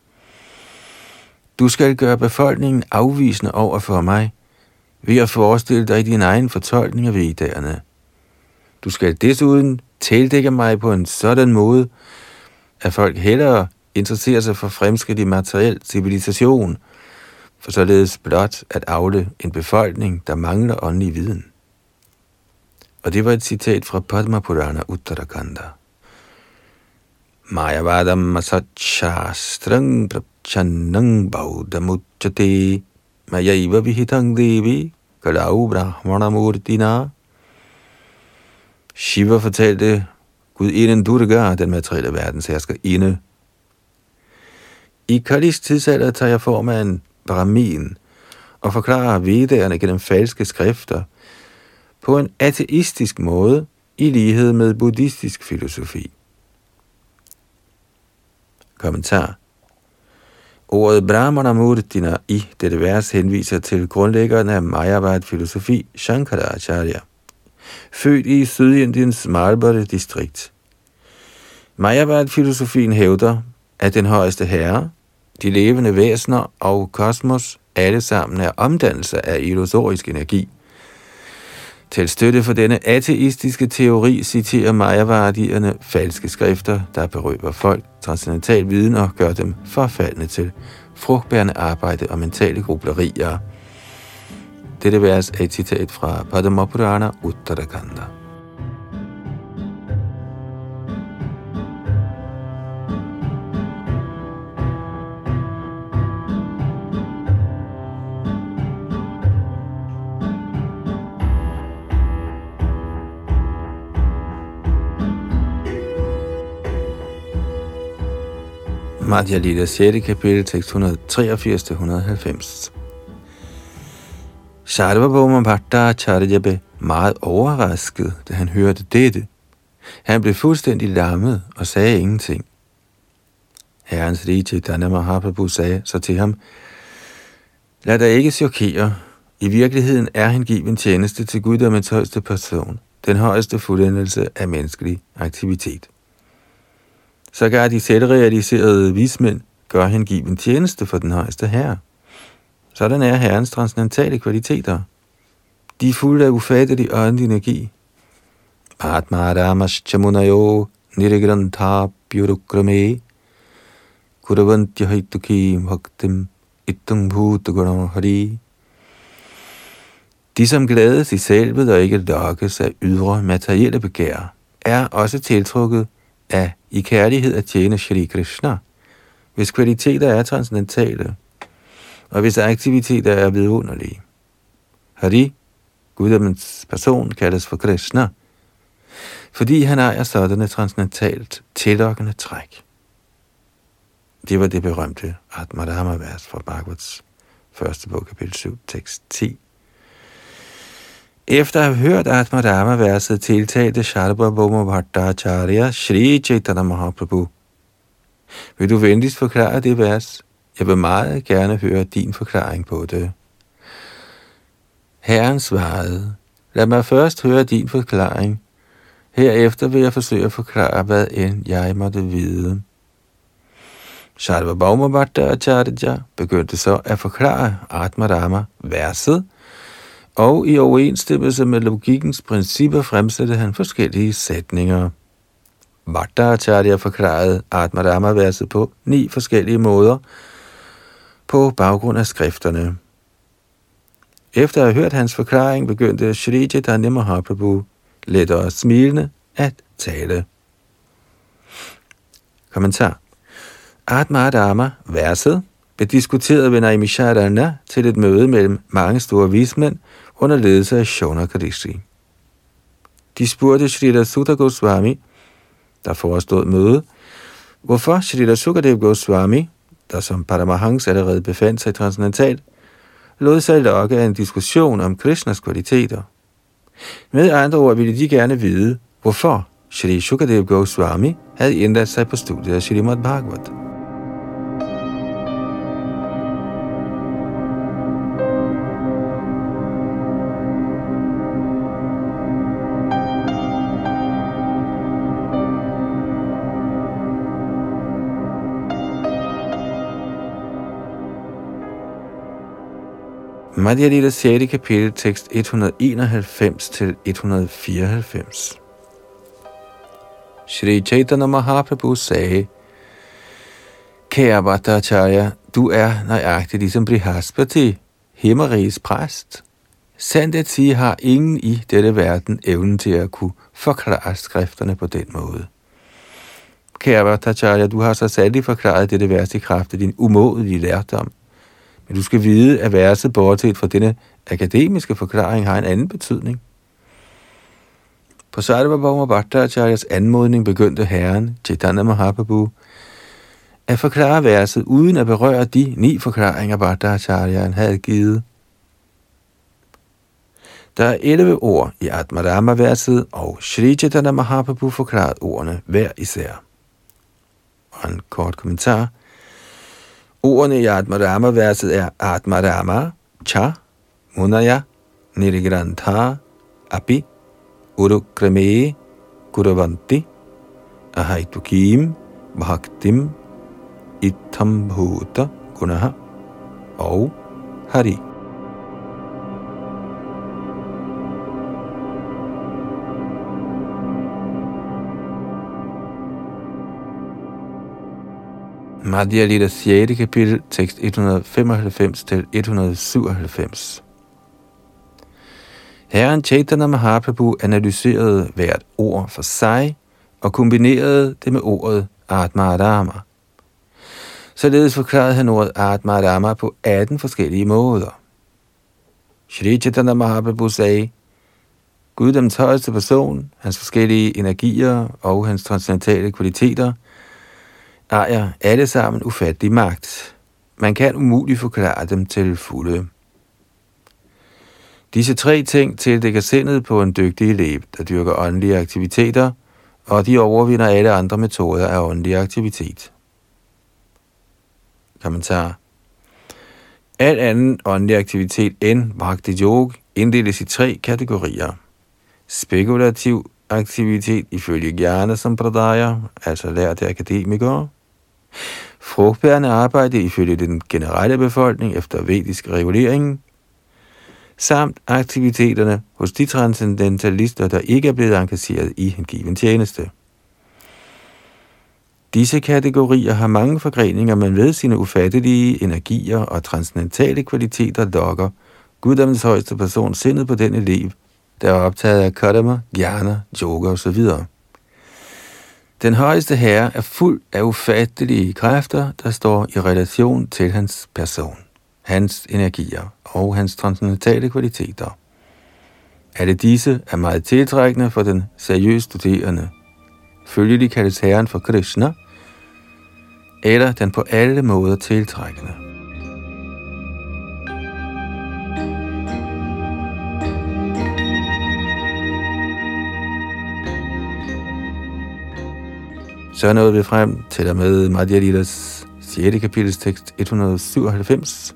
Du skal gøre befolkningen afvisende over for mig, ved at forestille dig din egen fortolkning af vedderne. Du skal desuden tildække mig på en sådan måde, at folk hellere interesserer sig for fremskridt i materiel civilisation – for således blot at afle en befolkning, der mangler åndelig viden. Og det var et citat fra Padma Purana Uttarakanda. Mayavadam masatchastrang prapchannang baudamuchate mayaiva vihitang devi kalau brahmanamurtina. Shiva fortalte Gud inden Durga, den materielle verdens hersker, inde. I Kalis tidsalder tager jeg form af en Brahmin og forklarer vedderne gennem falske skrifter på en ateistisk måde i lighed med buddhistisk filosofi. Kommentar Ordet Brahmana Murtina i dette vers henviser til grundlæggeren af Mayavad filosofi Shankaracharya, født i Sydindiens Malbari distrikt. Mayavad filosofien hævder, at den højeste herre, de levende væsener og kosmos alle sammen er omdannelser af illusorisk energi. Til støtte for denne ateistiske teori citerer Majavardierne falske skrifter, der berøver folk transcendental viden og gør dem forfaldende til frugtbærende arbejde og mentale grublerier. Dette vers er et citat fra Padma Uttarakanda. Madhya Lila 6. kapitel, tekst 183-190. Sarvabhauma Bhattacharya blev meget overrasket, da han hørte dette. Han blev fuldstændig lammet og sagde ingenting. Herrens rige Chaitanya Mahaprabhu sagde så til ham, Lad dig ikke chokere. I virkeligheden er han given tjeneste til Gud, der er højeste person, den højeste fuldendelse af menneskelig aktivitet så Sågar de selvrealiserede vismænd gør hengiven tjeneste for den højeste herre. Sådan er herrens transcendentale kvaliteter. De er fulde af ufattelig åndelig energi. Atma Ramas Chamunayo Nirigrantha Byurukrame Kuravantya Haituki Bhaktim Ittung Bhutagunam Hari De, som glædes i selvet og ikke lokkes af ydre materielle begær, er også tiltrukket af i kærlighed at tjene Shri Krishna, hvis kvaliteter er transcendentale, og hvis aktiviteter er vidunderlige. Hari, guddommens person, kaldes for Krishna, fordi han ejer sådanne transcendentalt tillokkende træk. Det var det berømte Atmadama-vers fra Bhagavats første bog, kapitel 7, tekst 10. Efter at have hørt Atmadama-verset tiltalte Sharbhabhoma Bhattacharya Shri Chaitanya Mahaprabhu. Vil du venligst forklare det vers? Jeg vil meget gerne høre din forklaring på det. Herren svarede, lad mig først høre din forklaring. Herefter vil jeg forsøge at forklare, hvad end jeg måtte vide. Sharbhabhoma Bhattacharya begyndte så at forklare Atmadama verset, og i overensstemmelse med logikkens principper fremsatte han forskellige sætninger. Bhattacharya forklarede Atmarama-verset på ni forskellige måder på baggrund af skrifterne. Efter at have hørt hans forklaring, begyndte Shri Chaitanya Mahaprabhu let og smilende at tale. Kommentar. Atmadama, verset, blev diskuteret ved Naimisharana til et møde mellem mange store vismænd under ledelse af Shona Kadishi. De spurgte Srila Sutta Goswami, der forestod møde, hvorfor Srila Sukadev Goswami, der som Paramahans allerede befandt sig transcendentalt, lod sig lokke af en diskussion om Krishnas kvaliteter. Med andre ord ville de gerne vide, hvorfor Shri Sukadev Goswami havde indladt sig på studiet af Srimad Bhagavat. Madhya Lila 6. kapitel, tekst 191 til 194. Shri Chaitanya Mahaprabhu sagde, Kære Bhattacharya, du er nøjagtig ligesom Brihaspati, himmeriges præst. Sandt at sige har ingen i dette verden evnen til at kunne forklare skrifterne på den måde. Kære Bhattacharya, du har så særligt forklaret dette vers i kraft af din umådelige lærdom. Men du skal vide, at verset bortset fra denne akademiske forklaring har en anden betydning. På Sarvabhauma Bhattacharyas anmodning begyndte herren, Chaitanya Mahaprabhu, at forklare verset uden at berøre de ni forklaringer, Bhattacharyan havde givet. Der er 11 ord i Atmarama-verset, og Sri Chaitanya Mahaprabhu forklarede ordene hver især. Og en kort kommentar – Ordene i Atmarama-verset er Atmarama, Cha, Munaya, Nirigrantha, Api, Urukrame, Kuravanti, Ahaitukim, Bhaktim, Itambhuta, Gunaha og Hari. Madhya Lita 6. kapitel, tekst 195 til 197. Herren Chaitanya Mahaprabhu analyserede hvert ord for sig og kombinerede det med ordet Atma Adama. Således forklarede han ordet Atma Adama på 18 forskellige måder. Shri Chaitanya Mahaprabhu sagde, Gud, den højeste person, hans forskellige energier og hans transcendentale kvaliteter – ejer alle sammen ufattelig magt. Man kan umuligt forklare dem til fulde. Disse tre ting tildækker sindet på en dygtig elev, der dyrker åndelige aktiviteter, og de overvinder alle andre metoder af åndelig aktivitet. Kommentar. Al anden åndelig aktivitet end Bhakti Yoga inddeles i tre kategorier. Spekulativ aktivitet ifølge Jnana Sampradaya, altså lærte akademikere, frugtbærende arbejde ifølge den generelle befolkning efter vedisk regulering, samt aktiviteterne hos de transcendentalister, der ikke er blevet engageret i en given tjeneste. Disse kategorier har mange forgreninger, men ved sine ufattelige energier og transcendentale kvaliteter lokker guddommens højeste person sindet på den elev, der er optaget af kadama, jnana, yoga osv. Den højeste herre er fuld af ufattelige kræfter, der står i relation til hans person, hans energier og hans transcendentale kvaliteter. Alle disse er meget tiltrækkende for den seriøse studerende. Følgelig kaldes herren for Krishna, eller den på alle måder tiltrækkende. Så nåede vi frem til og med Madhya Lilas 6. kapitels tekst 197.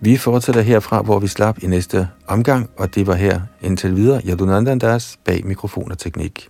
Vi fortsætter herfra, hvor vi slap i næste omgang, og det var her indtil videre Yadunandandas bag mikrofon og teknik.